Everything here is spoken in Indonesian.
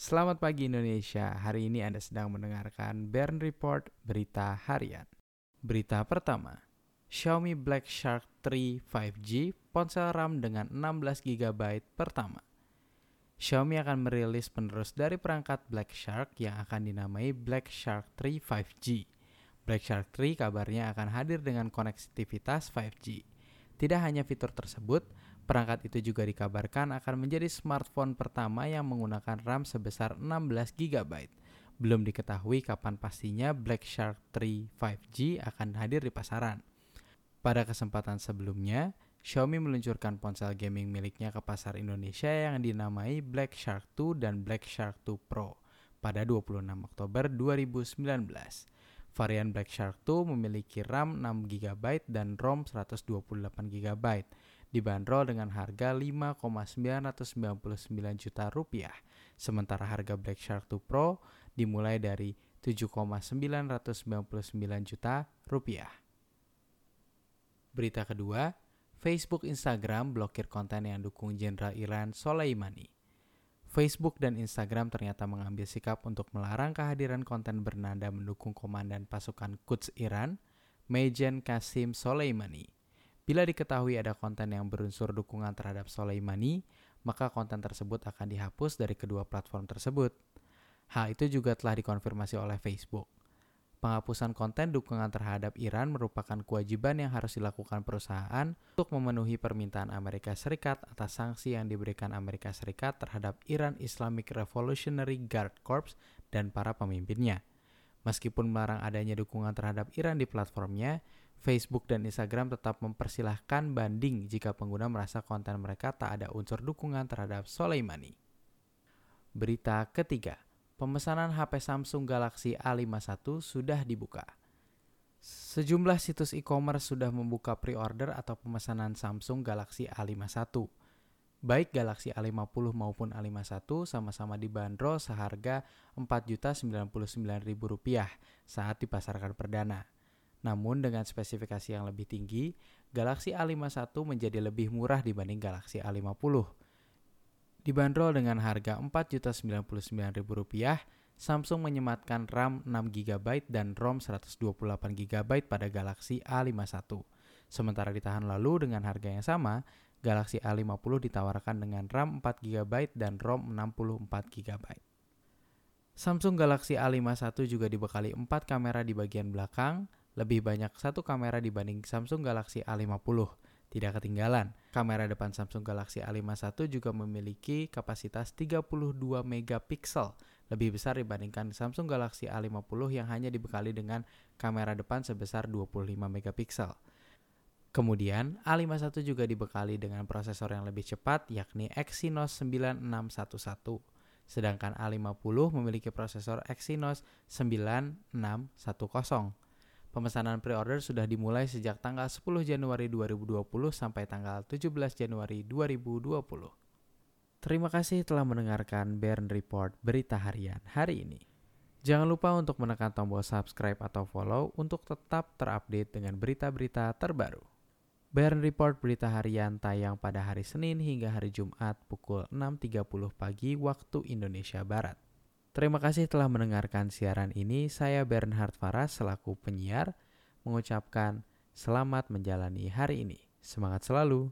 Selamat pagi Indonesia. Hari ini Anda sedang mendengarkan Bern Report Berita Harian. Berita pertama. Xiaomi Black Shark 3 5G ponsel RAM dengan 16 GB pertama. Xiaomi akan merilis penerus dari perangkat Black Shark yang akan dinamai Black Shark 3 5G. Black Shark 3 kabarnya akan hadir dengan konektivitas 5G. Tidak hanya fitur tersebut, Perangkat itu juga dikabarkan akan menjadi smartphone pertama yang menggunakan RAM sebesar 16 GB. Belum diketahui kapan pastinya Black Shark 3 5G akan hadir di pasaran. Pada kesempatan sebelumnya, Xiaomi meluncurkan ponsel gaming miliknya ke pasar Indonesia yang dinamai Black Shark 2 dan Black Shark 2 Pro pada 26 Oktober 2019. Varian Black Shark 2 memiliki RAM 6 GB dan ROM 128 GB dibanderol dengan harga 5,999 juta rupiah. Sementara harga Black Shark 2 Pro dimulai dari 7,999 juta rupiah. Berita kedua, Facebook Instagram blokir konten yang dukung Jenderal Iran Soleimani. Facebook dan Instagram ternyata mengambil sikap untuk melarang kehadiran konten bernada mendukung komandan pasukan Quds Iran, Mejen Qasim Soleimani. Bila diketahui ada konten yang berunsur dukungan terhadap Soleimani, maka konten tersebut akan dihapus dari kedua platform tersebut. Hal itu juga telah dikonfirmasi oleh Facebook. Penghapusan konten dukungan terhadap Iran merupakan kewajiban yang harus dilakukan perusahaan untuk memenuhi permintaan Amerika Serikat atas sanksi yang diberikan Amerika Serikat terhadap Iran Islamic Revolutionary Guard Corps dan para pemimpinnya. Meskipun melarang adanya dukungan terhadap Iran di platformnya, Facebook dan Instagram tetap mempersilahkan banding jika pengguna merasa konten mereka tak ada unsur dukungan terhadap Soleimani. Berita ketiga, pemesanan HP Samsung Galaxy A51 sudah dibuka. Sejumlah situs e-commerce sudah membuka pre-order atau pemesanan Samsung Galaxy A51. Baik Galaxy A50 maupun A51 sama-sama dibanderol seharga Rp4.099.000 saat dipasarkan perdana. Namun dengan spesifikasi yang lebih tinggi, Galaxy A51 menjadi lebih murah dibanding Galaxy A50 Dibanderol dengan harga Rp4.099.000, Samsung menyematkan RAM 6GB dan ROM 128GB pada Galaxy A51. Sementara di tahun lalu dengan harga yang sama, Galaxy A50 ditawarkan dengan RAM 4GB dan ROM 64GB. Samsung Galaxy A51 juga dibekali 4 kamera di bagian belakang, lebih banyak satu kamera dibanding Samsung Galaxy A50. Tidak ketinggalan, kamera depan Samsung Galaxy A51 juga memiliki kapasitas 32 megapiksel, lebih besar dibandingkan Samsung Galaxy A50 yang hanya dibekali dengan kamera depan sebesar 25 megapiksel. Kemudian, A51 juga dibekali dengan prosesor yang lebih cepat yakni Exynos 9611. Sedangkan A50 memiliki prosesor Exynos 9610. Pemesanan pre-order sudah dimulai sejak tanggal 10 Januari 2020 sampai tanggal 17 Januari 2020. Terima kasih telah mendengarkan Bern Report Berita Harian hari ini. Jangan lupa untuk menekan tombol subscribe atau follow untuk tetap terupdate dengan berita-berita terbaru. Bern Report Berita Harian tayang pada hari Senin hingga hari Jumat pukul 6.30 pagi waktu Indonesia Barat. Terima kasih telah mendengarkan siaran ini. Saya Bernhard Faras selaku penyiar mengucapkan selamat menjalani hari ini. Semangat selalu.